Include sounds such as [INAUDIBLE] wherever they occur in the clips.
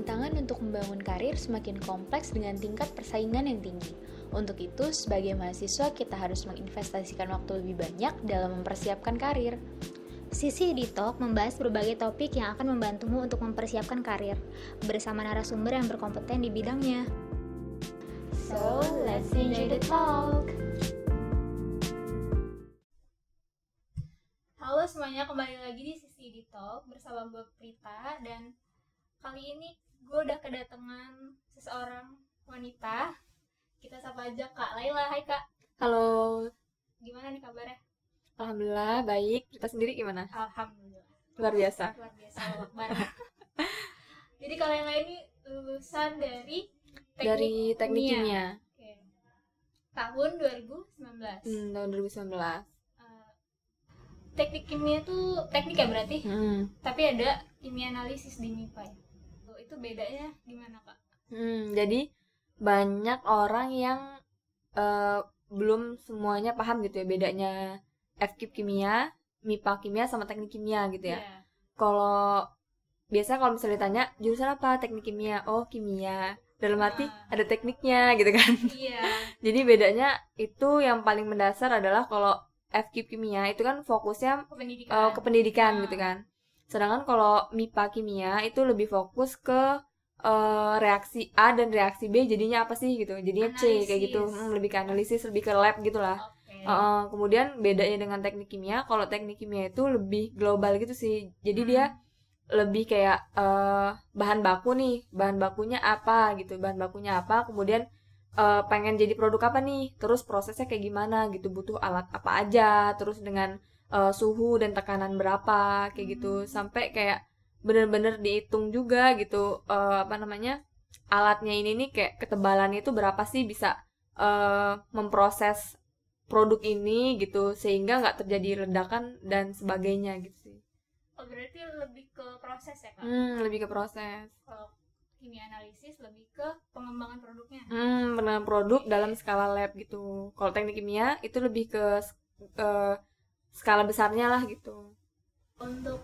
Tantangan untuk membangun karir semakin kompleks dengan tingkat persaingan yang tinggi. Untuk itu, sebagai mahasiswa kita harus menginvestasikan waktu lebih banyak dalam mempersiapkan karir. Sisi di Talk membahas berbagai topik yang akan membantumu untuk mempersiapkan karir bersama narasumber yang berkompeten di bidangnya. So, let's enjoy the talk. Halo semuanya, kembali lagi di Sisi di Talk bersama Mbak Prita dan kali ini gue udah kedatangan seseorang wanita. Kita sapa aja Kak Laila. Hai Kak, Halo, gimana nih kabarnya? alhamdulillah baik. Kita sendiri gimana? Alhamdulillah. Luar biasa. Luar biasa. Jadi kalau yang lain ini lulusan dari Dari teknik kimia. Oke. Tahun 2019. Hmm, tahun 2019. Eh, teknik kimia tuh teknik ya berarti? Hmm. Tapi ada kimia analisis di MIPA ya. Itu bedanya gimana kak? Hmm, jadi banyak orang yang eh, belum semuanya paham gitu ya bedanya FKIP kimia, MIPA kimia sama teknik kimia gitu ya. Iya. Kalau biasa kalau misalnya ditanya jurusan apa teknik kimia, oh kimia. Dalam arti Ah. ada tekniknya [LAUGHS] gitu kan. Iya. Jadi bedanya itu yang paling mendasar adalah kalau FKIP kimia itu kan fokusnya Pendidikan. uh, ke pendidikan Ah. gitu kan. Sedangkan kalau MIPA kimia itu lebih fokus ke uh, reaksi A dan reaksi B jadinya apa sih gitu. Jadinya C kayak gitu. Analisis. Hmm, lebih ke analisis, lebih ke lab gitu lah. Oke. Uh, kemudian bedanya dengan teknik kimia, kalau teknik kimia itu lebih global gitu sih. Jadi Hmm. dia lebih kayak uh, bahan baku nih, bahan bakunya apa gitu, bahan bakunya apa, kemudian uh, pengen jadi produk apa nih, terus prosesnya kayak gimana gitu, butuh alat apa aja, terus dengan uh, suhu dan tekanan berapa kayak gitu, Hmm. sampai kayak bener-bener dihitung juga gitu, uh, apa namanya alatnya ini nih kayak ketebalannya itu berapa sih bisa uh, memproses produk ini gitu sehingga nggak terjadi ledakan dan sebagainya gitu sih. Oh, berarti lebih ke proses ya kak? Hmm, lebih ke proses. Kalau kimia analisis lebih ke pengembangan produknya. Hmm, penanganan produk dalam skala lab gitu. Kalau teknik kimia itu lebih ke ke skala besarnya lah gitu. Untuk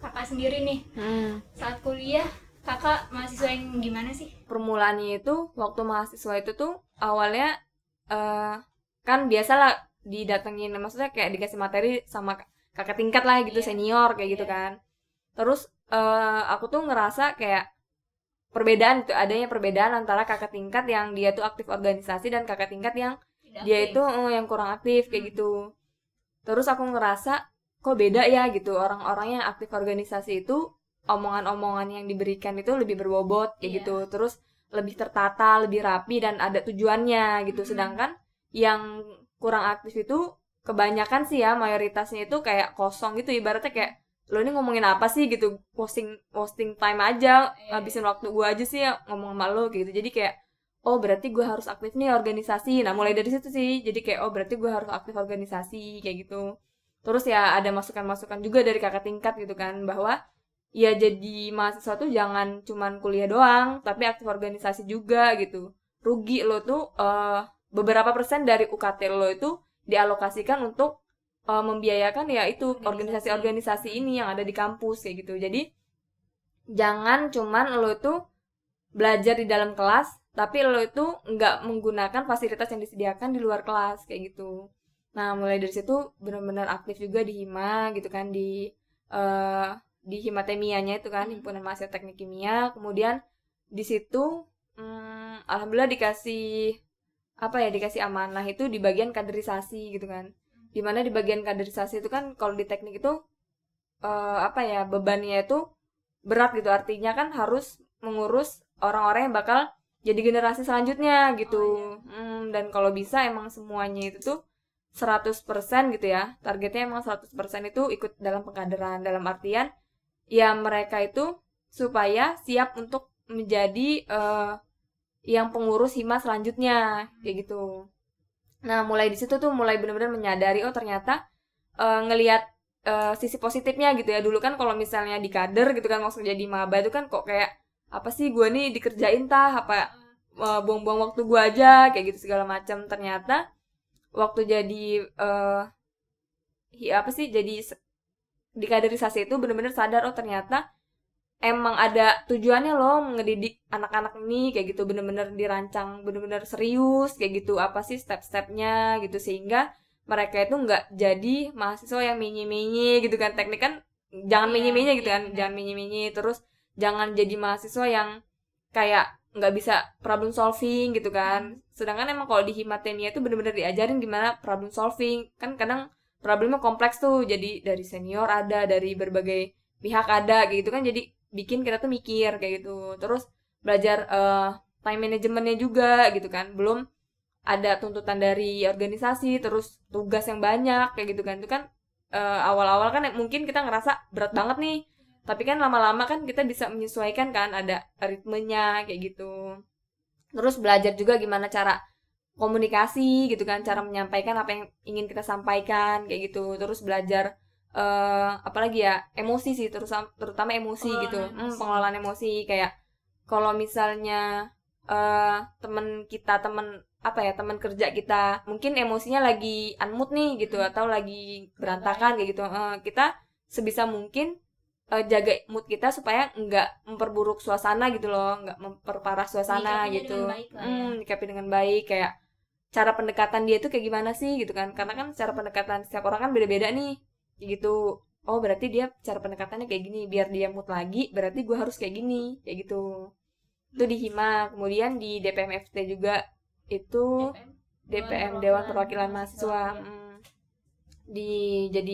kakak sendiri nih Hmm. saat kuliah kakak mahasiswa yang gimana sih? Permulaannya itu waktu mahasiswa itu tuh awalnya eh kan biasalah didatengin maksudnya kayak dikasih materi sama kakak tingkat lah gitu Iya. senior kayak gitu Iya. kan. Terus eh aku tuh ngerasa kayak perbedaan itu adanya perbedaan antara kakak tingkat yang dia tuh aktif organisasi dan kakak tingkat yang Tidak dia aktif. itu eh, yang kurang aktif kayak Hmm. gitu terus aku ngerasa kok beda ya? gitu. Orang-orang yang aktif organisasi itu omongan-omongan yang diberikan itu lebih berbobot kayak Iya. gitu. Terus lebih tertata lebih rapi dan ada tujuannya gitu. Hmm. sedangkan yang kurang aktif itu kebanyakan sih ya mayoritasnya itu kayak kosong gitu. Ibaratnya kayak lo ini ngomongin apa sih? gitu. Posting posting time aja Iya. ngabisin waktu gua aja sih ya ngomong sama lo gitu. Jadi kayak oh berarti gue harus aktif nih organisasi. Nah mulai dari situ sih. Jadi kayak oh berarti gue harus aktif organisasi kayak gitu. Terus ya ada masukan-masukan juga dari kakak tingkat gitu kan bahwa ya jadi mahasiswa tuh jangan cuman kuliah doang tapi aktif organisasi juga gitu. Rugi lo tuh eh, beberapa persen dari UKT lo itu dialokasikan untuk eh, membiayakan ya itu Organisasi. organisasi-organisasi ini yang ada di kampus kayak gitu. Jadi jangan cuman lo tuh belajar di dalam kelas tapi lo itu nggak menggunakan fasilitas yang disediakan di luar kelas kayak gitu. Nah mulai dari situ benar-benar aktif juga di hima gitu kan di eh di himatemianya itu kan Hmm. himpunan mahasiswa teknik kimia. Kemudian di situ hmm, alhamdulillah dikasih apa ya dikasih amanah itu di bagian kaderisasi gitu kan. Di mana di bagian kaderisasi itu kan kalau di teknik itu eh, apa ya bebannya itu berat gitu. Artinya kan harus mengurus orang-orang yang bakal jadi generasi selanjutnya gitu. Hmm, dan kalau bisa emang semuanya itu tuh 100% gitu ya. Targetnya emang 100% itu ikut dalam pengkaderan. Dalam artian ya mereka itu supaya siap untuk menjadi eh, yang pengurus hima selanjutnya. Kayak gitu. Nah mulai di situ tuh mulai benar-benar menyadari oh ternyata eh, ngelihat eh, sisi positifnya gitu ya. Dulu kan kalau misalnya di kader gitu kan maksudnya jadi maba itu kan kok kayak apa sih gue nih dikerjain tah apa eh, buang-buang waktu gue aja kayak gitu segala macam. Ternyata waktu jadi eh hi- apa sih jadi se- di kaderisasi itu bener-bener sadar oh ternyata emang ada tujuannya loh ngedidik anak-anak ini kayak gitu. Bener-bener dirancang bener-bener serius kayak gitu apa sih step-stepnya gitu. Sehingga mereka itu nggak jadi mahasiswa yang menye-menye gitu kan. Teknik kan jangan Iya, menye-menye gitu iya, kan. benar. jangan menye-menye terus jangan jadi mahasiswa yang kayak nggak bisa problem solving gitu kan. Sedangkan emang kalau di himatemia itu bener-bener diajarin gimana problem solving. Kan kadang problemnya kompleks tuh. Jadi dari senior ada dari berbagai pihak ada kayak gitu kan. Jadi bikin kita tuh mikir kayak gitu. Terus belajar eh, time managementnya juga gitu kan. Belum ada tuntutan dari organisasi terus tugas yang banyak kayak gitu kan. Itu kan eh, awal-awal kan mungkin kita ngerasa berat banget nih tapi kan lama-lama kan kita bisa menyesuaikan kan ada ritmenya kayak gitu. Terus belajar juga gimana cara komunikasi gitu kan cara menyampaikan apa yang ingin kita sampaikan kayak gitu. Terus belajar eh apalagi ya emosi sih terus terutama emosi Pengelolaan gitu. Emosi. Hmm, pengelolaan emosi kayak kalau misalnya eh temen kita temen apa ya teman kerja kita mungkin emosinya lagi unmood nih gitu Hmm. atau lagi berantakan kayak gitu. Eh, kita sebisa mungkin eh, jaga mood kita supaya nggak memperburuk suasana gitu loh nggak memperparah suasana Menyikapinya gitu. dengan baik lah ya. Hmm, menyikapi dengan baik kayak cara pendekatan dia tuh kayak gimana sih gitu kan. Karena kan cara pendekatan setiap orang kan beda-beda nih gitu. Oh berarti dia cara pendekatannya kayak gini biar dia mood lagi berarti gue harus kayak gini kayak gitu. Itu di hima kemudian di DPMFT juga itu DPM Dewan Perwakilan Mahasiswa. Ya. mm. Di jadi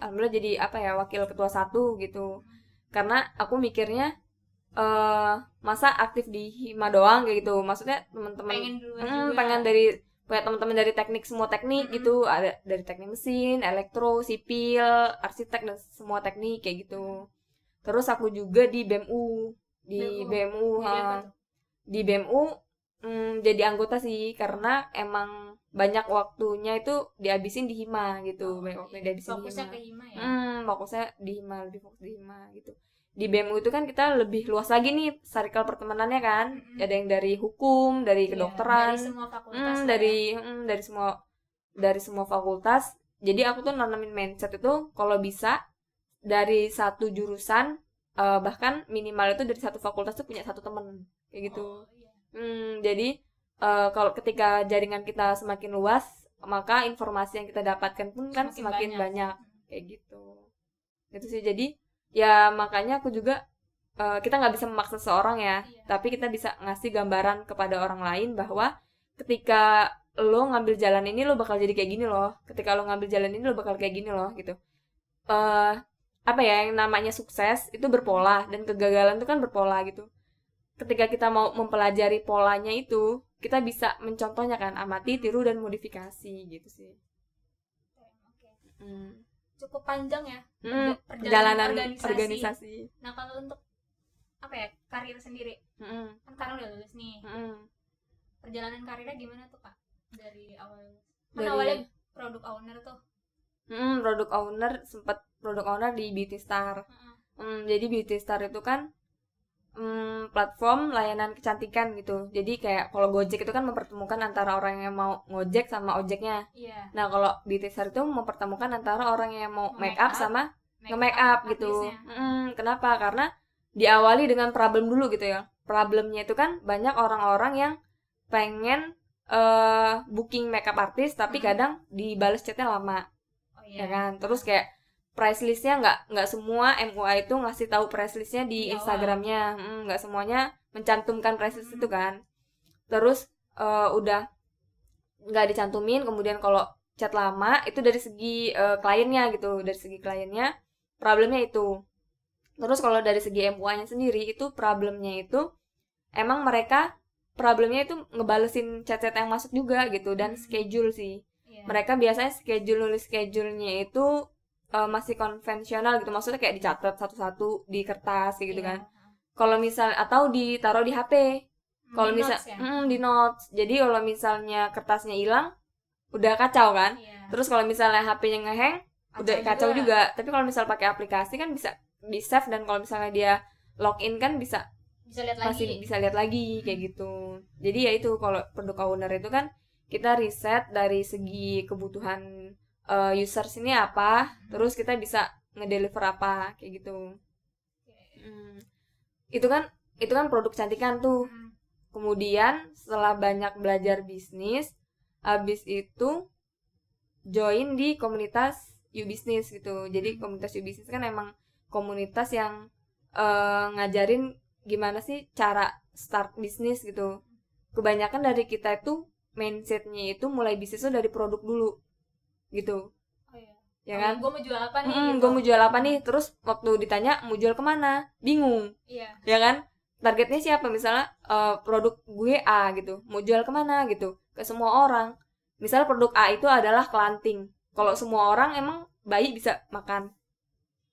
alhamdulillah jadi apa ya wakil ketua satu gitu. Karena aku mikirnya eh masa aktif di hima doang kayak gitu. Maksudnya teman-teman pengen Hmm, pengen dari punya teman-teman dari teknik semua teknik Mm-mm. gitu. Ada dari teknik mesin elektro sipil arsitek dan semua teknik kayak gitu. Terus aku juga di BMU di BMU. BMU, di BMU mm, jadi anggota sih. Karena emang banyak waktunya itu dihabisin di hima gitu Oh, banyak waktunya iya. dihabisin fokusnya di ke hima ya hmm, fokusnya di hima lebih fokus di hima gitu di BMU itu kan kita lebih luas lagi nih circle pertemanannya kan Mm-mm. ada yang dari hukum dari Iya, kedokteran dari semua fakultas Hmm, lah ya. dari hmm, dari semua dari semua fakultas. Jadi aku tuh nanamin mindset itu kalau bisa dari satu jurusan eh, bahkan minimal itu dari satu fakultas tuh punya satu temen kayak gitu. Oh, iya. Hmm, jadi eh, kalau ketika jaringan kita semakin luas, maka informasi yang kita dapatkan pun kan semakin, banyak. kayak gitu. Itu sih jadi ya makanya aku juga eh, kita nggak bisa memaksa seorang ya, Iya. tapi kita bisa ngasih gambaran kepada orang lain bahwa ketika lo ngambil jalan ini lo bakal jadi kayak gini loh. Ketika lo ngambil jalan ini lo bakal kayak gini loh gitu. eh apa ya yang namanya sukses itu berpola dan kegagalan itu kan berpola gitu. Ketika kita mau mempelajari polanya itu, kita bisa mencontohnya kan amati, tiru dan modifikasi gitu sih. Hmm. cukup panjang ya Hmm, perjalanan perjalanan organisasi. organisasi. nah kalau untuk apa ya karir sendiri Mm-mm, kan sekarang udah lulus nih mm-mm. perjalanan karirnya gimana tuh kak dari awal kan Dari- awalnya produk owner tuh Mm, produk owner sempat produk owner di Beauty Star. Heeh. Mm, jadi Beauty Star itu kan mm, platform layanan kecantikan gitu. Jadi kayak kalau Gojek itu kan mempertemukan antara orang yang mau ngojek sama ojeknya. iya Nah kalau Beauty Star itu mempertemukan antara orang yang mau make make up up, sama nge-make up gitu. artisnya. Mm, kenapa? Karena diawali dengan problem dulu gitu ya. Problemnya itu kan banyak orang-orang yang pengen eh booking makeup artis tapi Mm. kadang dibales chatnya lama oh ya iya kan terus kayak price listnya nggak nggak semua MUA itu ngasih tahu price listnya di awal. Instagramnya nggak semuanya mencantumkan price list Mm. itu kan terus eh, udah nggak dicantumin kemudian kalau chat lama itu dari segi eh, kliennya gitu dari segi kliennya problemnya itu terus kalau dari segi MUA-nya sendiri itu problemnya itu emang mereka problemnya itu ngebalesin chat-chat yang masuk juga gitu dan Hmm. schedule sih Iya. mereka biasanya schedule nulis schedule-nya itu eh, masih konvensional gitu. Maksudnya kayak dicatat satu-satu di kertas kayak gitu Iya. kan. Kalau misal atau ditaruh di HP Hmm, kalau misal notes ya? Mm, di notes. Jadi kalau misalnya kertasnya hilang udah kacau kan? Iya. terus kalau misalnya HP-nya ngeheng udah kacau juga. tapi kalau misal pakai aplikasi kan bisa di save dan kalau misalnya dia login kan bisa bisa lihat masih lagi bisa lihat lagi kayak gitu. Jadi ya itu kalau produk owner itu kan kita riset dari segi kebutuhan eh, users ini apa terus kita bisa ngedeliver apa kayak gitu. Hmm. itu kan itu kan produk cantikan tuh Hmm. kemudian setelah banyak belajar bisnis habis itu join di komunitas U Business gitu jadi komunitas U Business kan emang komunitas yang eh, ngajarin gimana sih cara start bisnis gitu kebanyakan dari kita itu mindsetnya itu mulai bisnis tuh dari produk dulu gitu. Oh iya. ya kan? gue mau jual apa nih? Mm, gitu. gue mau jual apa nih? Terus waktu ditanya mau jual ke mana? Bingung. Iya. ya kan? Targetnya siapa? Misalnya eh, produk gue A gitu. Mau jual ke mana gitu? Ke semua orang. Misalnya produk A itu adalah kelanting. Kalau semua orang emang bayi bisa makan.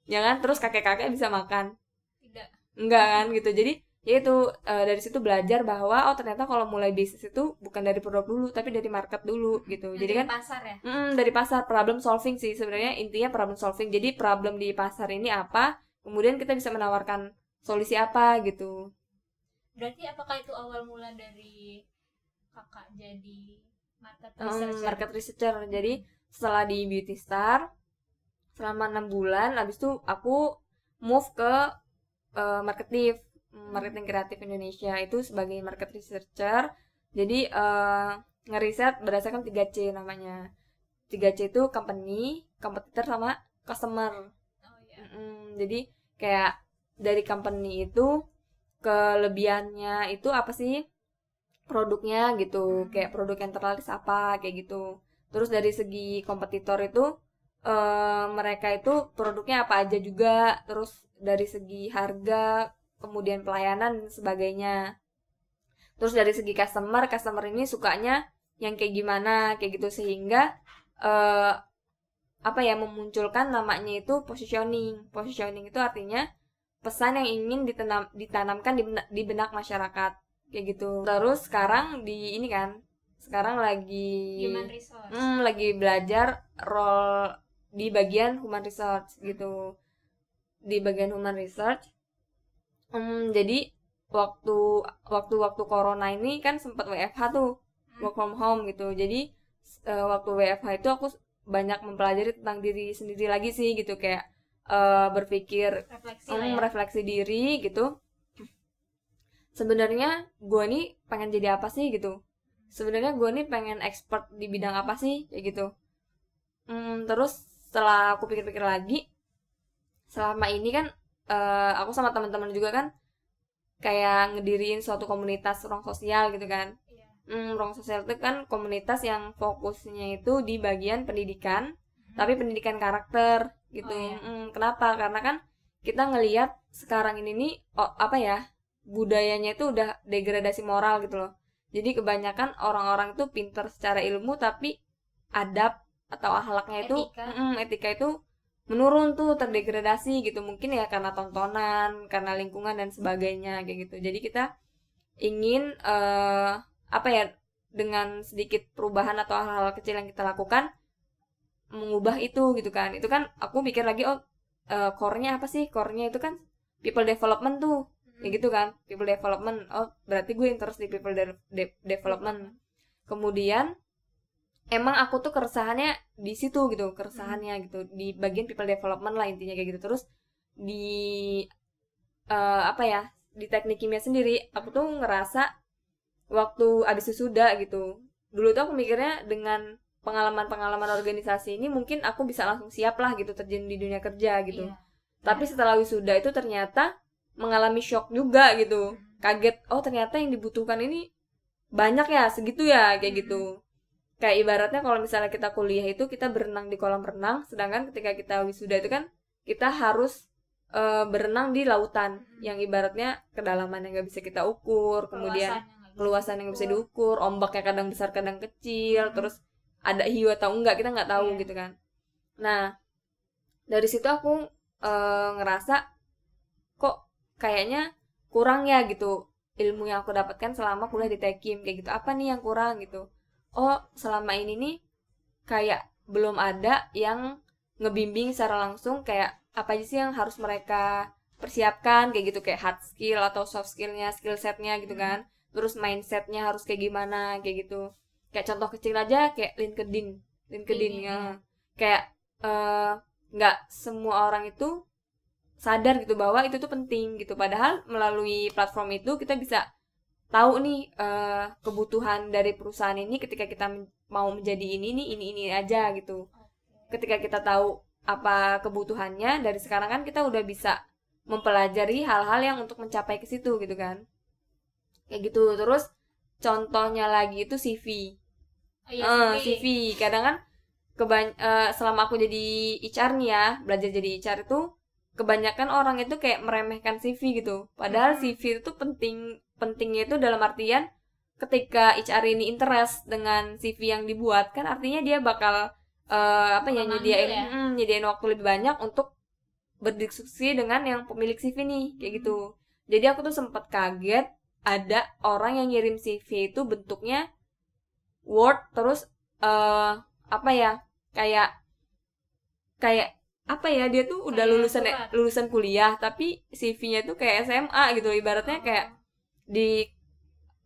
Ya kan? Terus kakek-kakek bisa makan. Tidak. enggak kan? Gitu. Jadi ya itu eh, dari situ belajar bahwa oh ternyata kalau mulai bisnis itu bukan dari produk dulu tapi dari market dulu gitu. Jadi Dari kan pasar ya. Mm, dari pasar problem solving sih sebenarnya intinya problem solving. Jadi problem di pasar ini apa kemudian kita bisa menawarkan solusi apa gitu. Berarti apakah itu awal mula dari kakak jadi market Mm, researcher? market researcher. Jadi setelah di beauty star selama enam bulan habis itu aku move ke eh, marketing marketing kreatif Indonesia itu sebagai market researcher. Jadi eh, ngeriset berdasarkan 3C namanya. 3C itu company kompetitor sama customer. Oh iya. Mm-mm, jadi kayak dari company itu kelebihannya itu apa sih? Produknya gitu. Hmm. kayak produk yang terlaris apa kayak gitu. Terus dari segi kompetitor itu eh, mereka itu produknya apa aja juga. Terus dari segi harga kemudian pelayanan dan sebagainya terus dari segi customer customer ini sukanya yang kayak gimana kayak gitu sehingga eh, apa ya memunculkan namanya itu positioning positioning itu artinya pesan yang ingin ditanam ditanamkan di benak, di benak masyarakat kayak gitu terus sekarang di ini kan sekarang lagi Human resource. Hmm, lagi belajar role di bagian human research gitu. Di bagian human research. Hmm, jadi waktu waktu waktu corona ini kan sempat WFH tuh, work from home gitu. Jadi eh, waktu WFH itu aku banyak mempelajari tentang diri sendiri lagi sih gitu kayak eh, berpikir Refleksi hmm, ya. merefleksi diri gitu. Sebenarnya gue nih pengen jadi apa sih gitu. Sebenarnya gue nih pengen expert di bidang apa sih kayak gitu. Hmm, terus setelah aku pikir-pikir lagi, selama ini kan eh, aku sama teman-teman juga kan kayak ngediriin suatu komunitas ruang sosial gitu kan. Iya. Hmm, ruang sosial itu kan komunitas yang fokusnya itu di bagian pendidikan, tapi pendidikan karakter gitu. Oh, iya. Hmm, kenapa? Karena kan kita ngelihat sekarang ini nih oh, apa ya budayanya itu udah degradasi moral gitu loh. Jadi kebanyakan orang-orang itu pinter secara ilmu tapi adab atau akhlaknya itu Etika. mm, etika itu menurun tuh terdegradasi gitu. Mungkin ya karena tontonan karena lingkungan dan sebagainya kayak gitu. Jadi kita ingin eh apa ya dengan sedikit perubahan atau hal-hal kecil yang kita lakukan mengubah itu gitu kan. Itu kan aku pikir lagi oh eh, core-nya apa sih? Core-nya itu kan people development tuh Hmm. kayak gitu kan. People development oh berarti gue interest di people de- de- development. Kemudian emang aku tuh keresahannya di situ gitu keresahannya gitu. Di bagian people development lah intinya kayak gitu. Terus di eh, apa ya di teknik kimia sendiri aku tuh ngerasa waktu abis wisuda gitu. Dulu tuh aku mikirnya dengan pengalaman-pengalaman organisasi ini mungkin aku bisa langsung siap lah gitu terjun di dunia kerja gitu. Iya. tapi setelah wisuda itu ternyata mengalami shock juga gitu. Hmm. kaget oh ternyata yang dibutuhkan ini banyak ya segitu ya kayak Hmm. gitu kayak ibaratnya kalau misalnya kita kuliah itu kita berenang di kolam renang sedangkan ketika kita wisuda itu kan kita harus eh, berenang di lautan Hmm. yang ibaratnya kedalaman yang nggak bisa kita ukur kemudian nggak keluasan yang bisa diukur. ombaknya kadang besar kadang kecil Hmm. terus ada hiu atau enggak kita nggak tahu Iya. gitu kan nah dari situ aku eh, ngerasa kok kayaknya kurang ya gitu ilmu yang aku dapatkan selama kuliah di Tekim kayak gitu apa nih yang kurang gitu oh selama ini nih kayak belum ada yang ngebimbing secara langsung kayak apa aja sih yang harus mereka persiapkan kayak gitu kayak hard skill atau soft skillnya skill setnya gitu Hmm. kan. Terus mindsetnya harus kayak gimana kayak gitu. Kayak contoh kecil aja kayak sadar gitu bahwa itu tuh penting gitu. Padahal melalui platform itu kita bisa tahu nih uh, kebutuhan dari perusahaan ini ketika kita mau menjadi ini nih ini ini aja gitu. Ketika kita tahu apa kebutuhannya dari sekarang kan kita udah bisa mempelajari hal-hal yang untuk mencapai ke situ gitu kan. Kayak gitu. Terus contohnya lagi itu CV Oh, iya, Eh, CV. CV kadang kan keban eh, selama aku jadi HR nih ya belajar jadi HR itu kebanyakan orang itu kayak meremehkan CV gitu. Padahal Hmm. CV itu penting pentingnya itu dalam artian ketika HR ini interest dengan CV yang dibuat kan artinya dia bakal eh, apa ya nyediain ya? mm, nyediain waktu lebih banyak untuk berdiskusi dengan yang pemilik CV nih kayak Hmm. gitu jadi aku tuh sempat kaget ada orang yang ngirim CV itu bentuknya Word terus eh apa ya kayak kayak apa ya dia tuh udah Kayak lulusan surat. lulusan kuliah tapi CV-nya tuh kayak SMA gitu ibaratnya kayak di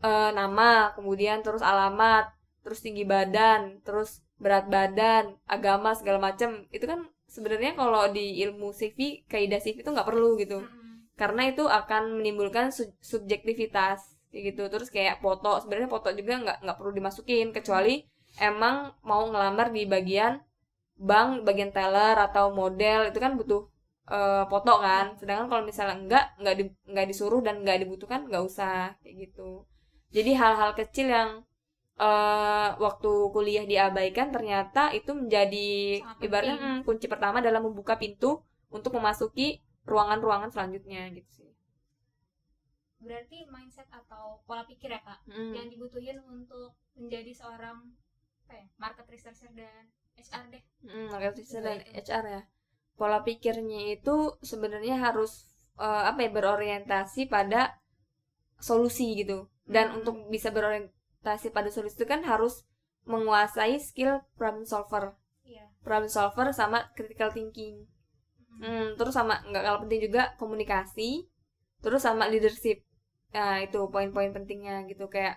eh, nama kemudian terus alamat terus tinggi badan terus berat badan agama segala macem. Itu kan sebenarnya kalau di ilmu CV kaidah CV itu nggak perlu gitu. Karena itu akan menimbulkan su- subjektivitas kayak gitu. Terus kayak foto sebenarnya foto juga nggak nggak perlu dimasukin kecuali emang mau ngelamar di bagian bank bagian teller atau model itu kan butuh eh, foto kan sedangkan kalau misalnya enggak nggak di, nggak disuruh dan nggak dibutuhkan nggak usah kayak gitu jadi hal-hal kecil yang eh, waktu kuliah diabaikan ternyata itu menjadi ibaratnya hmm, kunci pertama dalam membuka pintu untuk memasuki ruangan-ruangan selanjutnya gitu sih. berarti mindset atau pola pikir ya kak Hmm. yang dibutuhin untuk menjadi seorang apa ya, market researcher dan HR deh Hmm, market research dan. HR ya. Pola pikirnya itu sebenarnya harus eh, apa ya berorientasi pada solusi gitu. Dan Hmm. untuk bisa berorientasi pada solusi itu kan harus menguasai skill problem solver. iya Problem solver sama critical thinking. Hmm, terus sama nggak kalah penting juga komunikasi. Terus sama leadership. Nah, itu poin-poin pentingnya gitu kayak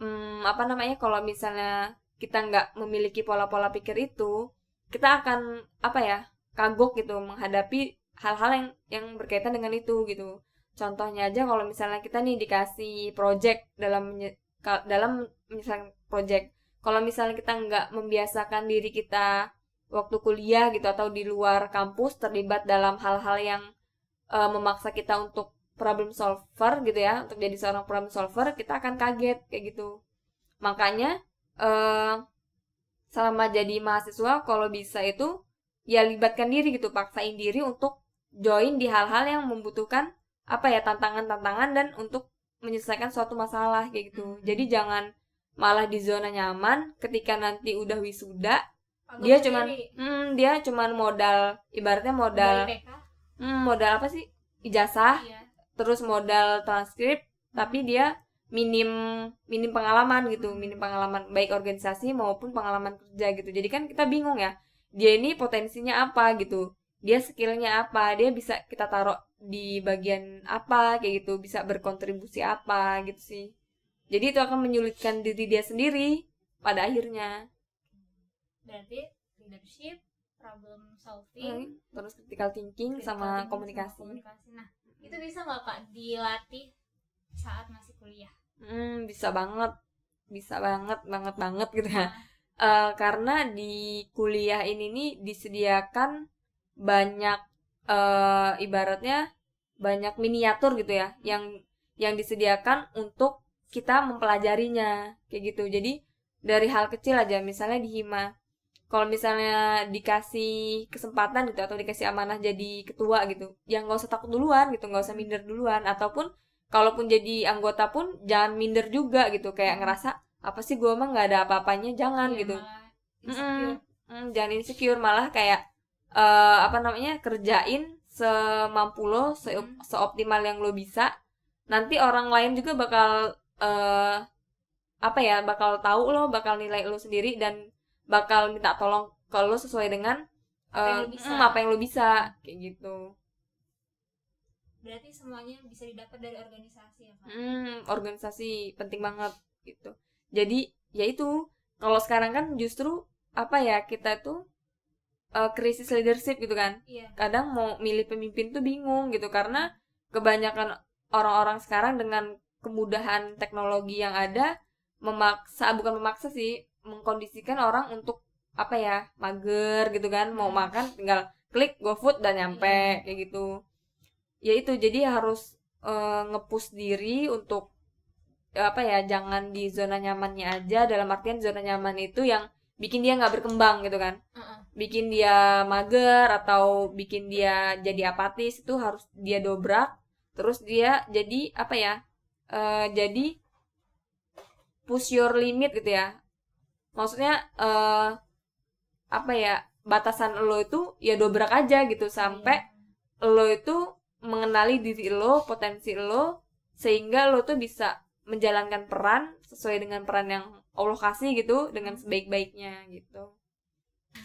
hmm, apa namanya kalau misalnya kita nggak memiliki pola-pola pikir itu, kita akan apa ya kagok gitu menghadapi hal-hal yang yang berkaitan dengan itu gitu. Contohnya aja kalau misalnya kita nih dikasih project dalam dalam misalnya project, kalau misalnya kita nggak membiasakan diri kita waktu kuliah gitu atau di luar kampus terlibat dalam hal-hal yang eh, memaksa kita untuk problem solver gitu ya untuk jadi seorang problem solver kita akan kaget kayak gitu makanya eh selama jadi mahasiswa kalau bisa itu ya libatkan diri gitu paksain diri untuk join di hal-hal yang membutuhkan apa ya tantangan-tantangan dan untuk menyelesaikan suatu masalah kayak gitu. Mhm. jadi jangan malah di zona nyaman ketika nanti udah wisuda Anggap dia cuman hmm, dia cuman modal ibaratnya modal hmm, modal apa sih? Ijazah iya. terus modal transkrip tapi dia minim minim pengalaman gitu minim pengalaman baik organisasi maupun pengalaman kerja gitu. Jadi kan kita bingung ya dia ini potensinya apa gitu. Dia skillnya apa dia bisa kita taruh di bagian apa kayak gitu bisa berkontribusi apa gitu sih. Jadi itu akan menyulitkan diri dia sendiri pada akhirnya. Berarti leadership problem Hmm, solving terus critical thinking critical sama thinking, komunikasi. komunikasi. nah itu bisa nggak kak dilatih saat masih kuliah? Hmm, bisa banget. Bisa banget banget banget gitu ya. Nah, Eh, karena di kuliah ini nih disediakan banyak eh ibaratnya banyak miniatur gitu ya yang yang disediakan untuk kita mempelajarinya kayak gitu. Jadi dari hal kecil aja misalnya di hima kalau misalnya dikasih kesempatan gitu atau dikasih amanah jadi ketua gitu ya nggak usah takut duluan gitu nggak usah minder duluan. Ataupun kalaupun jadi anggota pun jangan minder juga gitu kayak ngerasa apa sih gue mah nggak ada apa-apanya jangan iya, gitu insecure. Mm, jangan insecure malah kayak eh, apa namanya kerjain semampu lo se- Hmm. seoptimal yang lo bisa nanti orang lain juga bakal eh apa ya bakal tahu lo bakal nilai lo sendiri dan bakal minta tolong ke lo sesuai dengan Apa yang eh, lo bisa. mm, apa yang lo bisa kayak gitu berarti semuanya bisa didapat dari organisasi ya kak Hmm, organisasi penting banget gitu. Jadi ya itu. Kalau sekarang kan justru apa ya kita tuh uh, krisis leadership gitu kan. Iya. Kadang mau milih pemimpin tuh bingung gitu. Karena kebanyakan orang-orang sekarang dengan kemudahan teknologi yang ada memaksa bukan memaksa sih mengkondisikan orang untuk apa ya mager gitu kan. Mau Hmm. makan tinggal klik GoFood dan nyampe kayak gitu. Ya itu. Jadi harus eh, ngepush diri untuk apa ya jangan di zona nyamannya aja dalam artian zona nyaman itu yang bikin dia nggak berkembang gitu kan. Bikin dia mager atau bikin dia jadi apatis itu harus dia dobrak terus dia jadi apa ya eh, jadi push your limit gitu ya. Maksudnya eh apa ya batasan lo itu ya dobrak aja gitu sampai lo itu mengenali diri lo potensi lo sehingga lo tuh bisa menjalankan peran sesuai dengan peran yang Allah kasih gitu dengan sebaik-baiknya gitu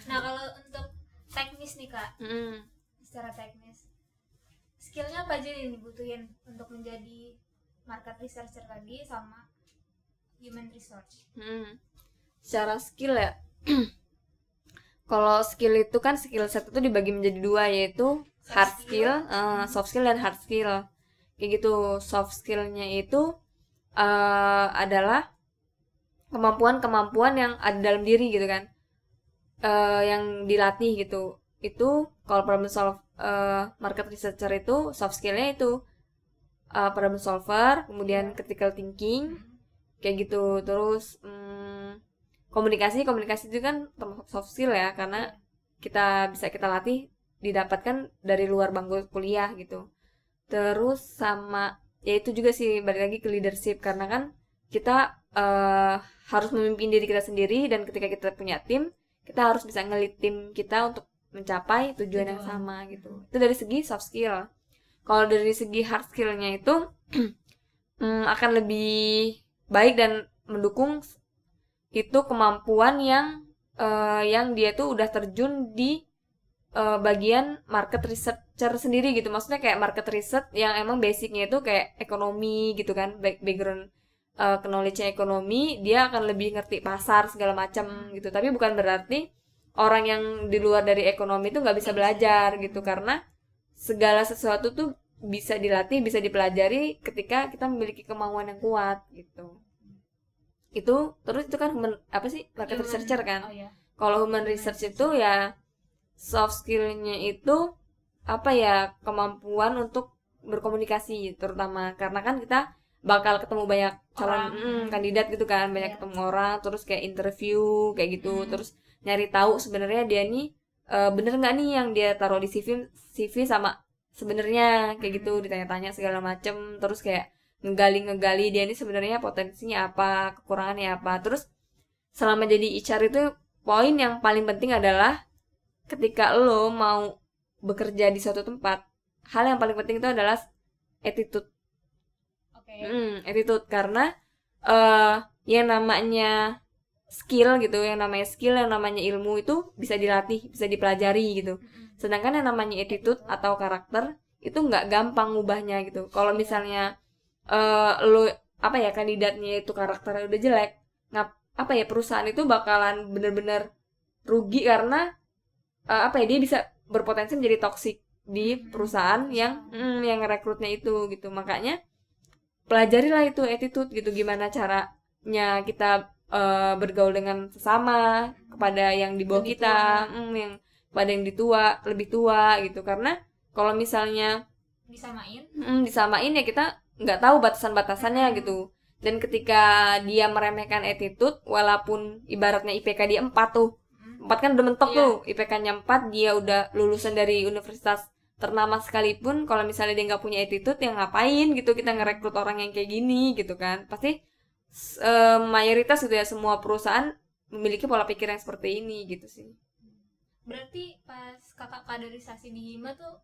nah kalau untuk teknis nih kak Mm. secara teknis skillnya apa aja yang dibutuhin untuk menjadi market researcher tadi sama human resource Hmm. Secara skill ya. [CLEARS THROAT] Kalau skill itu kan skill set itu dibagi menjadi dua yaitu Soft hard skill. skill, eh, soft skill dan hard skill. Kayak gitu. Soft skillnya itu eh, adalah kemampuan-kemampuan yang ada dalam diri gitu kan. Eh, yang dilatih gitu. Itu kalau problem solve eh, market researcher itu soft skillnya itu eh, problem solver, kemudian Iya. critical thinking, kayak gitu terus hmm, komunikasi komunikasi itu kan termasuk soft skill ya karena kita bisa kita latih didapatkan dari luar bangku kuliah gitu terus sama ya itu juga sih balik lagi ke leadership. Karena kan kita eh, harus memimpin diri kita sendiri dan ketika kita punya tim kita harus bisa ngelit tim kita untuk mencapai tujuan yang sama gitu. Itu dari segi soft skill. Kalau dari segi hard skillnya itu hmm, [CLEARS THROAT] akan lebih baik dan mendukung itu kemampuan yang eh, yang dia tuh udah terjun di eh, bagian market researcher sendiri gitu. Maksudnya kayak market research yang emang basicnya itu kayak ekonomi gitu kan. Back- background eh, knowledge ekonomi dia akan lebih ngerti pasar segala macam gitu. Tapi bukan berarti orang yang di luar dari ekonomi itu nggak bisa belajar gitu. Karena segala sesuatu tuh bisa dilatih bisa dipelajari ketika kita memiliki kemauan yang kuat gitu. Itu terus itu kan human, apa sih? Market Human- researcher kan? Oh ya kalau human research itu ya soft skillnya itu apa ya kemampuan untuk berkomunikasi terutama. Karena kan kita bakal ketemu banyak calon mm, kandidat gitu kan. Banyak Iya. ketemu orang terus kayak interview kayak gitu. Hmm. terus nyari tahu sebenarnya dia nih eh, bener nggak nih yang dia taruh di CV CV sama sebenarnya kayak gitu. Hmm. ditanya-tanya segala macem. Terus kayak ngegali-ngegali dia ini sebenarnya potensinya apa kekurangannya apa. Terus selama jadi HR itu poin yang paling penting adalah ketika lo mau bekerja di suatu tempat hal yang paling penting itu adalah attitude. Oke. Hmm, attitude. Karena eh yang namanya skill gitu, yang namanya skill, yang namanya ilmu itu bisa dilatih, bisa dipelajari gitu. Sedangkan yang namanya attitude. atau karakter itu nggak gampang ngubahnya gitu. Kalau misalnya eh lo apa ya kandidatnya itu karakternya udah jelek, ngap apa ya perusahaan itu bakalan bener-bener rugi karena eh, apa ya dia bisa berpotensi menjadi toksik di Hmm, perusahaan yang mm, yang rekrutnya itu gitu. Makanya pelajarilah itu attitude gitu. Gimana caranya kita eh, bergaul dengan sesama kepada yang di bawah Lebih kita mm, yang pada yang ditua lebih tua gitu. Karena kalau misalnya disamain. Mm, disamain ya kita nggak tahu batasan-batasannya gitu. Dan ketika dia meremehkan attitude walaupun ibaratnya IPK dia 4 tuh 4 kan udah mentok Iya. tuh IPK-nya 4 dia udah lulusan dari universitas ternama sekalipun kalau misalnya dia nggak punya attitude yang ngapain gitu kita ngerekrut orang yang kayak gini gitu kan. Pasti eh, mayoritas gitu ya semua perusahaan memiliki pola pikir yang seperti ini gitu sih. Berarti pas kakak kaderisasi di Hima tuh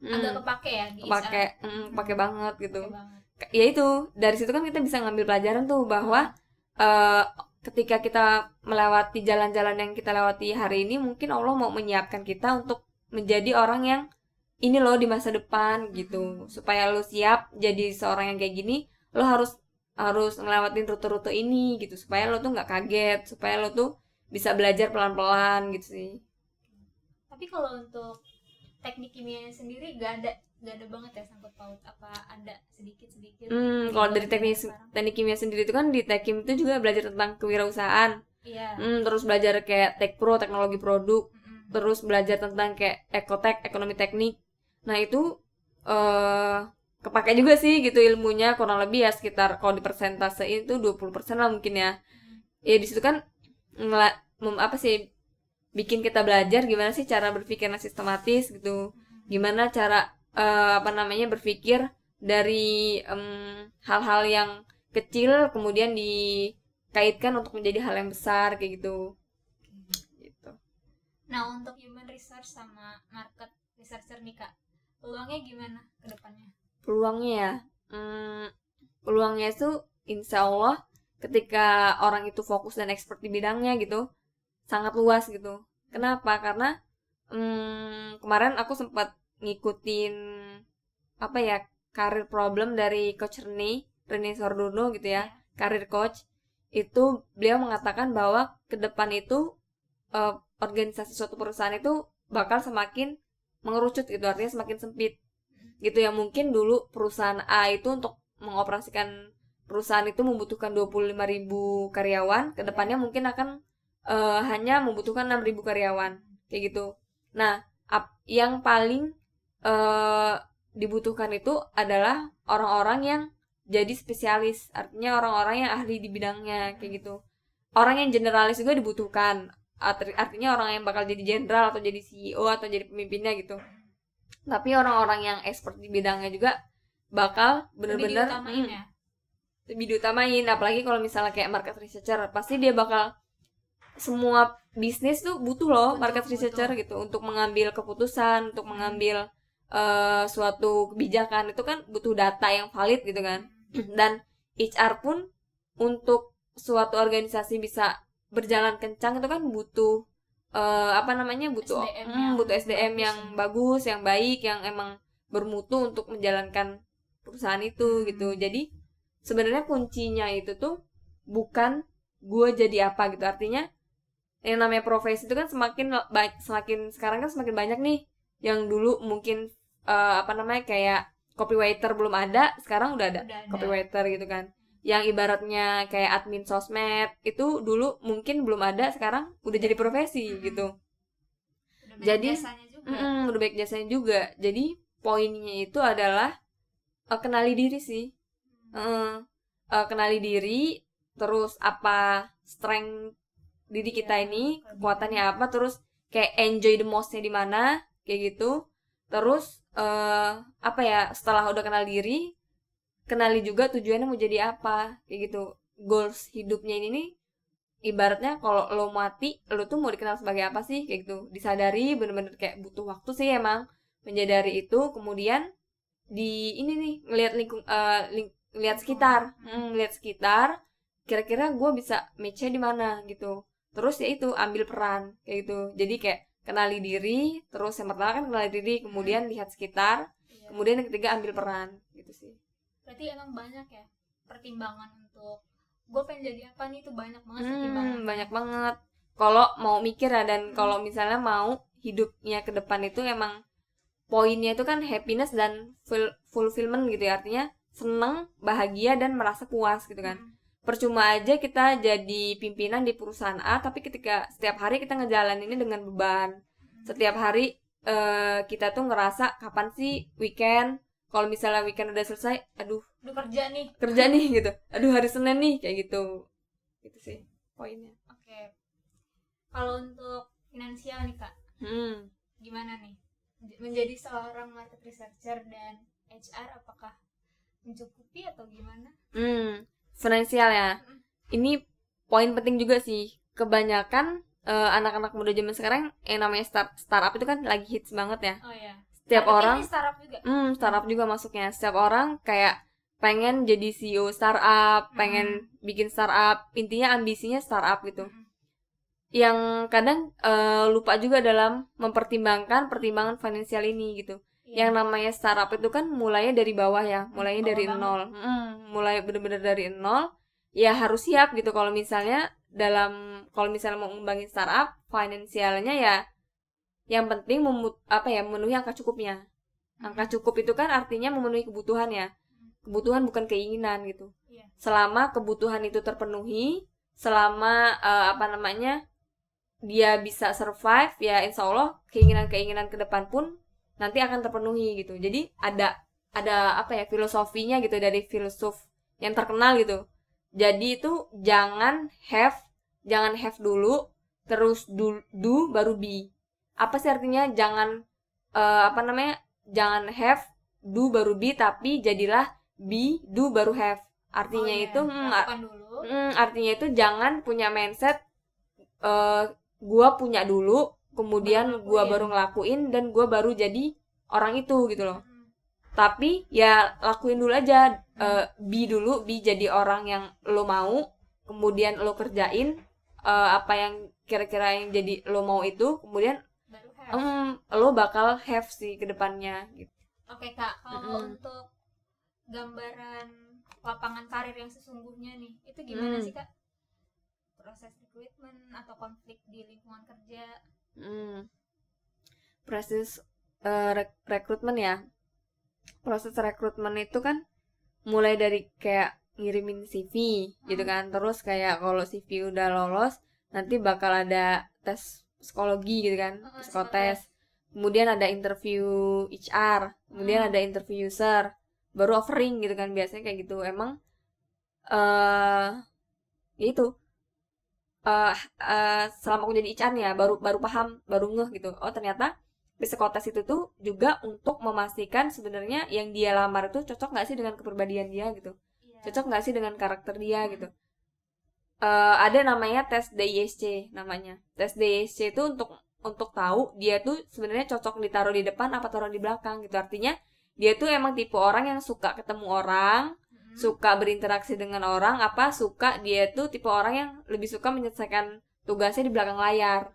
Hmm, agak kepake ya di pakai HR? mm, pakai banget gitu. Kepake banget. Ya itu dari situ kan kita bisa ngambil pelajaran tuh bahwa eh, ketika kita melewati jalan-jalan yang kita lewati hari ini mungkin Allah mau menyiapkan kita untuk menjadi orang yang ini loh di masa depan gitu. Supaya lo siap jadi seorang yang kayak gini lo harus harus ngelewatin rute-rute ini gitu. Supaya lo tuh nggak kaget supaya lo tuh bisa belajar pelan-pelan gitu sih. Tapi kalau untuk teknik kimianya sendiri gak ada gak ada banget ya sangkut paut apa ada sedikit sedikit Hmm, kalau dari teknik teknik kimia sendiri itu kan di Tekim itu juga belajar tentang kewirausahaan. iya Hmm, terus belajar kayak tech pro, teknologi produk, Mm-mm. terus belajar tentang kayak ekotek, ekonomi teknik. Nah, itu eh kepake juga sih gitu ilmunya kurang lebih ya sekitar kalau di persentase itu 20% lah mungkin ya. Ya di situ kan ngela, mem- apa sih bikin kita belajar gimana sih cara berpikir yang sistematis gitu. Gimana cara eh, apa namanya berpikir dari em, hal-hal yang kecil kemudian dikaitkan untuk menjadi hal yang besar kayak gitu. Gitu. nah untuk human research sama market researcher nih kak peluangnya gimana ke depannya peluangnya ya hmm, peluangnya itu insya Allah ketika orang itu fokus dan expert di bidangnya gitu sangat luas gitu. Kenapa? Karena hmm, kemarin aku sempat ngikutin apa ya karir problem dari coach Rene Rene Sordono gitu ya karir coach. Itu beliau mengatakan bahwa ke depan itu eh, organisasi suatu perusahaan itu bakal semakin mengerucut gitu artinya semakin sempit. Gitu ya mungkin dulu perusahaan A itu untuk mengoperasikan perusahaan itu membutuhkan 25.000 karyawan ke depannya mungkin akan eh, hanya membutuhkan 6.000 karyawan kayak gitu. Nah ap- yang paling eh, dibutuhkan itu adalah orang-orang yang jadi spesialis artinya orang-orang yang ahli di bidangnya kayak gitu. Orang yang generalis juga dibutuhkan Arti- artinya orang yang bakal jadi jenderal atau jadi CEO atau jadi pemimpinnya gitu. Tapi orang-orang yang expert di bidangnya juga bakal lebih bener-bener diutamain mm, ya? lebih diutamain. Apalagi kalau misalnya kayak market researcher pasti dia bakal semua bisnis tuh butuh loh Butuh, market researcher butuh. gitu untuk mengambil keputusan untuk mengambil eh, suatu kebijakan. Itu kan butuh data yang valid gitu kan. Dan HR pun untuk suatu organisasi bisa berjalan kencang itu kan butuh eh, apa namanya butuh SDM mm, yang butuh SDM bagus. yang ya. bagus yang baik yang emang bermutu untuk menjalankan perusahaan itu gitu. Jadi sebenarnya kuncinya itu tuh bukan gue jadi apa gitu. Artinya yang namanya profesi itu kan semakin semakin sekarang kan semakin banyak nih. Yang dulu mungkin eh, apa namanya kayak copywriter belum ada sekarang udah ada Udah ada. copywriter gitu kan. Yang ibaratnya kayak admin sosmed itu dulu mungkin belum ada sekarang udah jadi profesi Mm-mm. gitu. Udah Jadi, juga. Mm-mm, udah baik jasanya juga. Jadi poinnya itu adalah eh, kenali diri sih. Heeh. Eh, kenali diri terus apa strength diri kita Iya, ini kelebihan. kekuatannya apa terus kayak enjoy the mostnya di mana kayak gitu. Terus eh apa ya setelah udah kenal diri kenali juga tujuannya mau jadi apa kayak gitu. Goals hidupnya ini nih ibaratnya kalau lo mati lo tuh mau dikenal sebagai apa sih kayak gitu. Disadari bener-bener kayak butuh waktu sih emang menyadari itu. Kemudian di ini nih ngelihat lingkung eh, ling- lihat sekitar. Hmm, lihat sekitar kira-kira gue bisa matchnya di mana gitu terus ya itu ambil peran kayak gitu. Jadi kayak kenali diri terus yang pertama kan kenali diri kemudian lihat sekitar Iya. kemudian yang ketiga ambil peran gitu sih. Berarti emang banyak ya pertimbangan untuk gue pengen jadi apa nih? Itu banyak banget pertimbangan. hmm, banyak banget. Kalau mau mikir ya dan kalau misalnya mau hidupnya ke depan itu emang poinnya itu kan happiness dan ful- fulfillment gitu ya. Artinya seneng bahagia dan merasa puas gitu kan. Hmm. Percuma aja kita jadi pimpinan di perusahaan A tapi ketika setiap hari kita ngejalaninnya dengan beban. Setiap hari eh, kita tuh ngerasa kapan sih weekend? Kalau misalnya weekend udah selesai aduh udah kerja nih. kerja nih [LAUGHS] gitu. Aduh hari senin nih kayak gitu. Gitu sih poinnya. Oke. Kalau untuk finansial nih kak. Hmm. gimana nih? Menjadi seorang market researcher dan HR apakah mencukupi atau gimana? Hmm, finansial ya. Ini poin penting juga sih. Kebanyakan eh, anak-anak muda zaman sekarang yang namanya start startup itu kan lagi hits banget ya. oh ya Setiap Marketing orang, ini startup juga hmm, startup juga masuknya. Setiap orang kayak pengen jadi CEO startup, pengen bikin startup. Intinya ambisinya startup gitu. Mm-mm. Yang kadang eh, lupa juga dalam mempertimbangkan pertimbangan finansial ini gitu. Iya. yang namanya startup itu kan mulainya dari bawah ya mulainya dari banget. nol. Mm, mulai bener-bener dari nol ya harus siap gitu. Kalau misalnya dalam kalau misalnya mau ngembangin startup finansialnya ya yang penting memut apa ya memenuhi angka cukupnya. Angka cukup itu kan artinya memenuhi kebutuhan ya. Kebutuhan bukan keinginan gitu. Iya. selama kebutuhan itu terpenuhi selama eh, apa namanya dia bisa survive ya insya Allah keinginan-keinginan ke depan pun nanti akan terpenuhi gitu. Jadi ada ada apa ya filosofinya gitu dari filsuf yang terkenal gitu. Jadi itu jangan have jangan have dulu terus do, do baru be. Apa sih artinya? Jangan eh, apa namanya? Jangan have do baru be tapi jadilah be do baru have. Artinya Oh, iya. itu hmm, dulu. Hmm, artinya itu jangan punya mindset eh gua punya dulu, kemudian ngelakuin. baru ngelakuin dan gua baru jadi orang itu gitu loh. Mm. Tapi ya lakuin dulu aja, eh be dulu, be jadi orang yang lo mau, kemudian lo kerjain eh, apa yang kira-kira yang jadi lo mau itu, kemudian em, lo bakal have sih ke depannya gitu. Oke kak, kalau Mm-mm. untuk gambaran lapangan karir yang sesungguhnya nih, itu gimana Hmm. sih kak? Proses recruitment atau konflik di lingkungan kerja? Hmm. Proses eh, rek- rekrutmen ya. Proses rekrutmen itu kan mulai dari kayak ngirimin CV gitu kan. Terus kayak kalau CV udah lolos, nanti bakal ada tes psikologi gitu kan, Heeh, psikotes. Kemudian ada interview HR, kemudian Hmm. ada interview user, baru offering gitu kan biasanya kayak gitu. Emang eh ya itu eh eh, selama aku jadi nih ya baru baru paham baru ngeh gitu. Oh ternyata psikotes itu tuh juga untuk memastikan sebenarnya yang dia lamar itu cocok nggak sih dengan kepribadian dia gitu. Iya. cocok nggak sih dengan karakter dia gitu. Eh, ada namanya tes DISC namanya. Tes DISC itu untuk untuk tahu dia tuh sebenarnya cocok ditaruh di depan apa taruh di belakang gitu. Artinya dia tuh emang tipe orang yang suka ketemu orang Suka berinteraksi dengan orang apa suka dia tuh tipe orang yang lebih suka menyelesaikan tugasnya di belakang layar.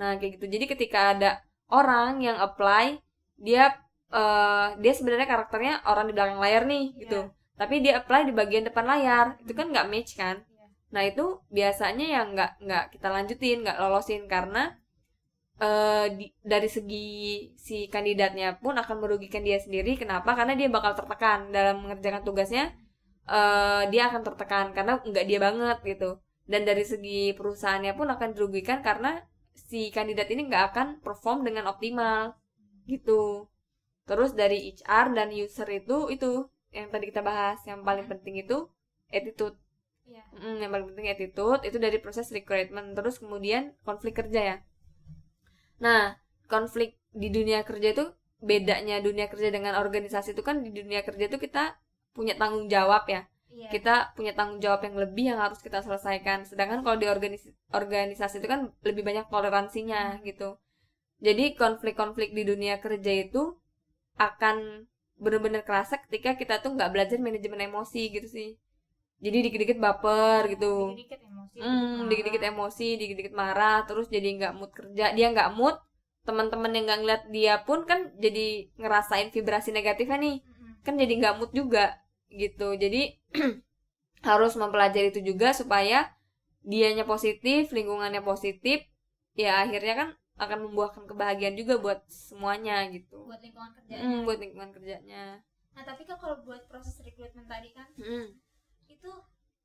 Nah kayak gitu. Jadi ketika ada orang yang apply dia eh dia sebenarnya karakternya orang di belakang layar nih Iya. gitu tapi dia apply di bagian depan layar. Itu kan nggak match kan? Iya. nah itu biasanya yang nggak nggak kita lanjutin nggak lolosin karena eh di- dari segi si kandidatnya pun akan merugikan dia sendiri. Kenapa? Karena dia bakal tertekan dalam mengerjakan tugasnya eh dia akan tertekan karena nggak dia banget gitu. Dan dari segi perusahaannya pun akan dirugikan karena si kandidat ini nggak akan perform dengan optimal gitu. Terus dari HR dan user itu itu yang tadi kita bahas yang paling penting itu attitude. Iya. Mm, yang paling penting attitude itu dari proses recruitment terus kemudian konflik kerja ya. Nah konflik di dunia kerja itu bedanya dunia kerja dengan organisasi itu kan di dunia kerja itu kita punya tanggung jawab ya. Iya. kita punya tanggung jawab yang lebih yang harus kita selesaikan. Sedangkan kalau di organis- organisasi itu kan lebih banyak toleransinya gitu. Jadi konflik-konflik di dunia kerja itu akan bener-bener kerasa ketika kita tuh nggak belajar manajemen emosi gitu sih. Jadi dikit-dikit baper gitu. Dikit-dikit emosi. Hmm, dikit-dikit emosi, dikit-dikit marah, terus jadi nggak mood kerja. Dia nggak mood, teman-teman yang nggak ngeliat dia pun kan jadi ngerasain vibrasi negatifnya nih, Mm-mm. kan jadi nggak mood juga gitu. Jadi [CLEARS THROAT] harus mempelajari itu juga supaya dianya positif, lingkungannya positif, ya akhirnya kan akan membuahkan kebahagiaan juga buat semuanya gitu. Buat lingkungan kerjanya. Hmm, buat lingkungan kerjanya. Nah tapi kan kalau buat proses rekrutmen tadi kan Hmm. itu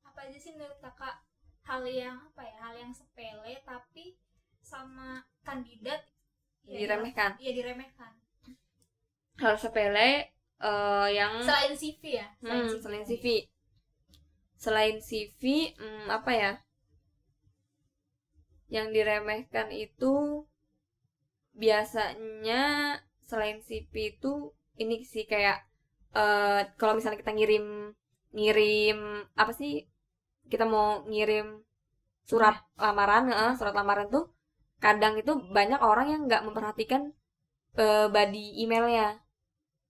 apa aja sih menurut kakak hal yang apa ya hal yang sepele tapi sama kandidat ya Diremehkan. Iya diremehkan. Hal sepele eh, yang Selain CV ya. Hmm, selain CV. Selain CV, hmm, apa ya? Yang diremehkan itu biasanya selain CV itu ini sih kayak eh kalau misalnya kita ngirim ngirim apa sih? Kita mau ngirim surat lamaran, heeh, surat lamaran tuh kadang itu banyak orang yang nggak memperhatikan eh, body emailnya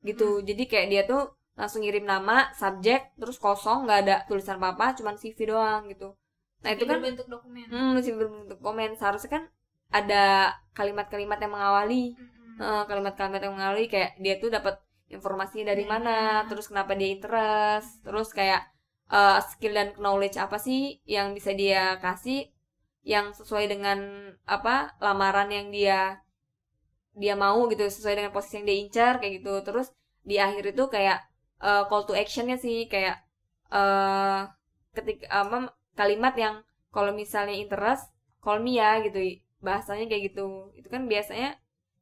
gitu. Jadi kayak dia tuh langsung ngirim nama, subjek, terus kosong, nggak ada tulisan apa-apa, cuman CV doang gitu. Nah itu kan bentuk dokumen. hmm, masih berbentuk komen. Seharusnya kan ada kalimat-kalimat yang mengawali. Eh, kalimat-kalimat yang mengawali kayak dia tuh dapat informasinya dari Dari mana, terus kenapa dia interest, terus kayak eh, skill dan knowledge apa sih yang bisa dia kasih yang sesuai dengan apa lamaran yang dia dia mau gitu sesuai dengan posisi yang dia incar kayak gitu. Terus di akhir itu kayak uh, call to actionnya sih kayak uh, ketika apa kalimat yang kalau misalnya interest call me ya gitu. Bahasanya kayak gitu. Itu kan biasanya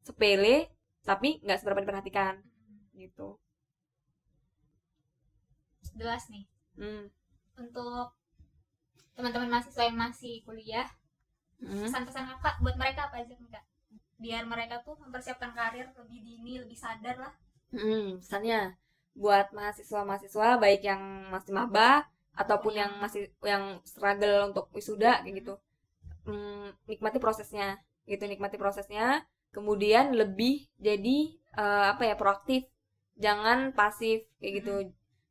sepele tapi nggak seberapa diperhatikan gitu. Jelas nih. Hmm. untuk teman-teman mahasiswa yang masih kuliah Hmm. pesan-pesan kakak buat mereka apa aja kak biar mereka tuh mempersiapkan karir lebih dini lebih sadar lah Hmm, pesannya buat mahasiswa-mahasiswa baik yang masih maba ataupun yang masih yang struggle untuk wisuda kayak gitu. Hmm, nikmati prosesnya, gitu nikmati prosesnya. Kemudian lebih jadi eh, apa ya proaktif, jangan pasif kayak gitu.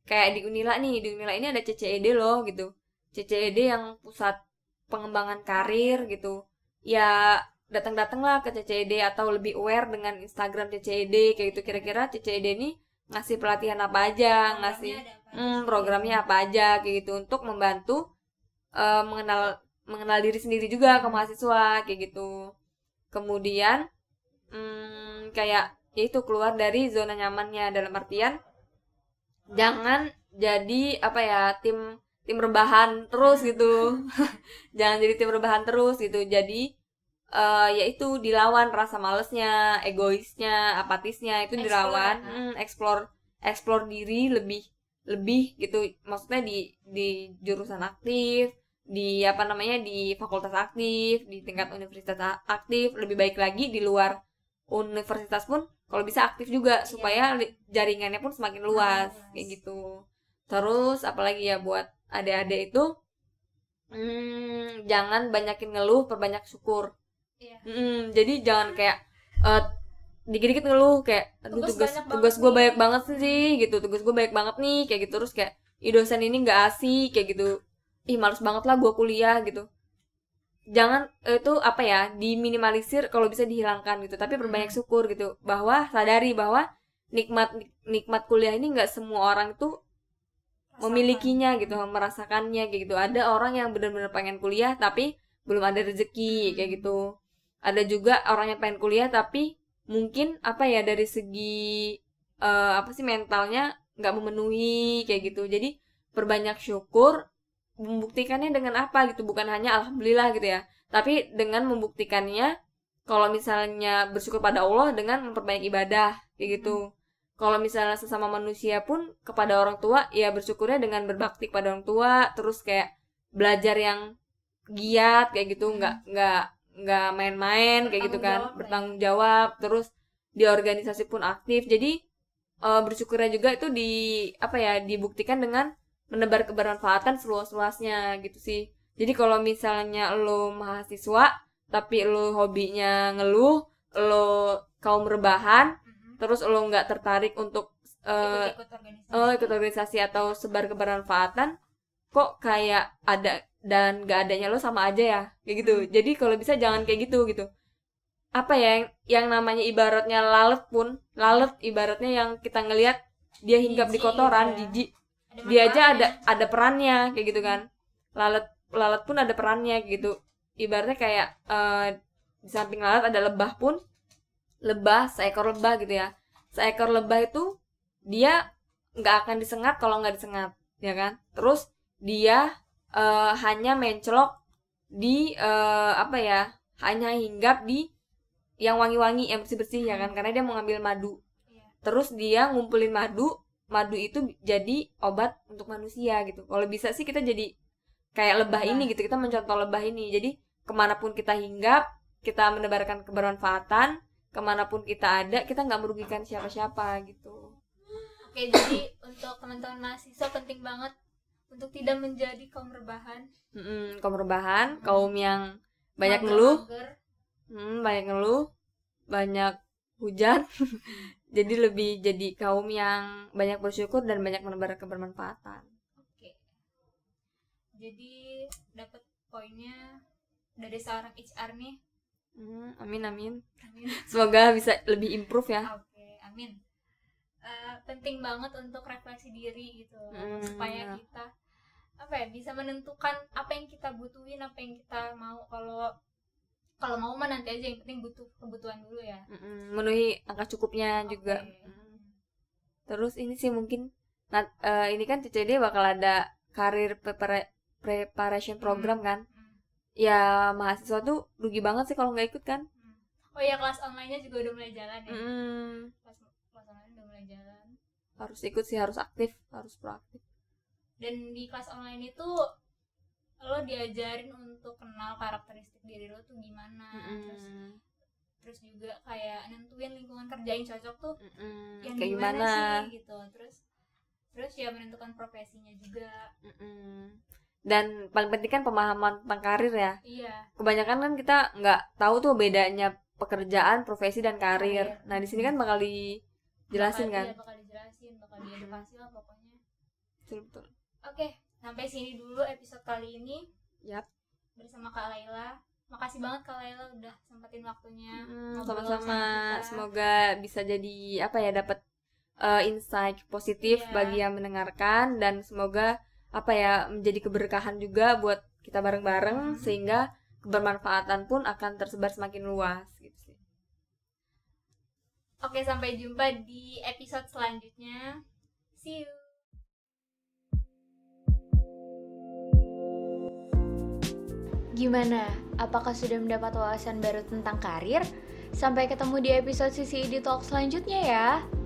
Kayak di Unila nih, di Unila ini ada CCED loh gitu. CCED yang pusat pengembangan karir gitu. Ya datang-datanglah ke CCED atau lebih aware dengan Instagram CCED kayak gitu. Kira-kira CCED ini ngasih pelatihan apa aja ngasih Programnya ada apa hmm, aja? programnya apa aja kayak gitu untuk membantu eh, mengenal mengenal diri sendiri juga ke mahasiswa kayak gitu. Kemudian hmm, kayak yaitu keluar dari zona nyamannya. Dalam artian jangan jadi apa ya tim tim rebahan terus gitu. [LAUGHS] Jangan jadi tim rebahan terus gitu. Jadi eh yaitu dilawan rasa malesnya egoisnya apatisnya itu Explore, dilawan ya. hmm, explore explore diri lebih lebih gitu maksudnya di di jurusan aktif di apa namanya di fakultas aktif di tingkat universitas aktif lebih baik lagi di luar universitas pun kalau bisa aktif juga supaya li- jaringannya pun semakin luas luas. kayak gitu terus apalagi ya buat adik-adik itu hmm, jangan banyakin ngeluh perbanyak syukur Iya. Mm, jadi jangan kayak eh, dikit-dikit ngeluh kayak aduh Tugas tugas gue nih." banyak banget sih gitu tugas gue banyak banget nih kayak gitu terus kayak ih dosen ini nggak asik kayak gitu. Ih males banget lah gue kuliah gitu. Jangan eh, itu apa ya diminimalisir kalau bisa dihilangkan gitu tapi berbanyak syukur gitu. Bahwa sadari bahwa nikmat nikmat kuliah ini nggak semua orang itu memilikinya gitu merasakannya kayak gitu. Ada orang yang benar-benar pengen kuliah tapi belum ada rezeki kayak gitu ada juga orang yang pengen kuliah tapi mungkin apa ya dari segi eh, apa sih mentalnya nggak memenuhi kayak gitu. Jadi berbanyak syukur membuktikannya dengan apa gitu. Bukan hanya alhamdulillah gitu ya. Tapi dengan membuktikannya kalau misalnya bersyukur pada Allah dengan memperbanyak ibadah kayak gitu. Kalau misalnya sesama manusia pun kepada orang tua ya bersyukurnya dengan berbakti kepada orang tua. Terus kayak belajar yang giat kayak gitu. Nggak nggak nggak main-main kayak gitu kan Bertanggung jawab ya. bertanggung jawab terus di organisasi pun aktif jadi eh, bersyukurnya juga itu di apa ya dibuktikan dengan menebar kebermanfaatan seluas-luasnya gitu sih jadi kalau misalnya lo mahasiswa tapi lo hobinya ngeluh lo kaum rebahan Mhm. terus lo nggak tertarik untuk eh, ikut-ikut organisasi oh ikut organisasi atau sebar kebermanfaatan kok kayak ada dan gak adanya lo sama aja ya kayak gitu. Jadi kalau bisa jangan kayak gitu gitu. Apa ya yang, yang namanya ibaratnya lalat pun lalat ibaratnya yang kita ngelihat dia hinggap di Jijik kotoran ya. jijik dia aja ada ada perannya kayak gitu kan. Lalat lalat pun ada perannya gitu. Ibaratnya kayak eh, di samping lalat ada lebah pun lebah seekor lebah gitu ya. Seekor lebah itu dia nggak akan disengat kalau nggak disengat ya kan? Terus dia eh, hanya mencelok di eh, apa ya hanya hinggap di yang wangi-wangi yang bersih-bersih ya kan karena dia mau ngambil madu Iya. terus dia ngumpulin madu madu itu jadi obat untuk manusia gitu kalau bisa sih kita jadi kayak lebah Lebah. ini gitu kita mencontoh lebah ini jadi ke mana pun kita hinggap kita menebarkan kebermanfaatan ke mana pun kita ada kita nggak merugikan siapa-siapa gitu Oke, jadi untuk teman-teman mahasiswa penting banget untuk tidak menjadi kaum rebahan. Mm-mm, kaum rebahan kaum yang banyak mager- ngeluh mager. Hmm, banyak ngeluh, banyak hujan. [LAUGHS] jadi lebih jadi kaum yang banyak bersyukur dan banyak menebar kebermanfaatan. Oke. Jadi dapat poinnya dari seorang HR nih. Hmm, amin amin. Amin. Semoga bisa lebih improve ya. Oke, amin. Eh, penting banget untuk refleksi diri gitu Hmm, supaya ya. kita apa ya bisa menentukan apa yang kita butuhin apa yang kita mau kalau kalau mau mah nanti aja yang penting butuh kebutuhan dulu ya Mm-mm, memenuhi angka cukupnya juga Oke. Mm. terus ini sih mungkin nah, eh, ini kan CCD bakal ada karir prepara- preparation program kan Hmm. ya mahasiswa tuh rugi banget sih kalau nggak ikut kan oh ya kelas online-nya juga udah mulai jalan ya Mm, kelas jalan. Harus ikut sih harus aktif harus proaktif. Dan di kelas online itu lo diajarin untuk kenal karakteristik diri lo tuh gimana. Terus Mm-mm. terus juga kayak nentuin lingkungan kerja yang cocok tuh Mm-mm. yang kayak gimana, gimana? sih gitu. Terus terus ya menentukan profesinya juga. Mm-mm. dan paling penting kan pemahaman tentang karir ya. Iya. Kebanyakan kan kita nggak tahu tuh bedanya pekerjaan profesi dan karir. Karir. nah di sini kan bakal dijelasin bakal, kan? iya, bakal dijelasin bakal diedukasi lah pokoknya. Betul betul. Oke sampai sini dulu episode kali ini. Yap. bersama Kak Laila. Makasih banget Kak Laila udah sempetin waktunya. Mm, ngobrol sama-sama. semoga bisa jadi apa ya dapat eh, insight positif Iya. bagi yang mendengarkan dan semoga apa ya menjadi keberkahan juga buat kita bareng-bareng Mhm. sehingga kebermanfaatan pun akan tersebar semakin luas gitu Oke, sampai jumpa di episode selanjutnya. See you. Gimana? Apakah sudah mendapat wawasan baru tentang karir? Sampai ketemu di episode Sisi Edi Talk selanjutnya ya.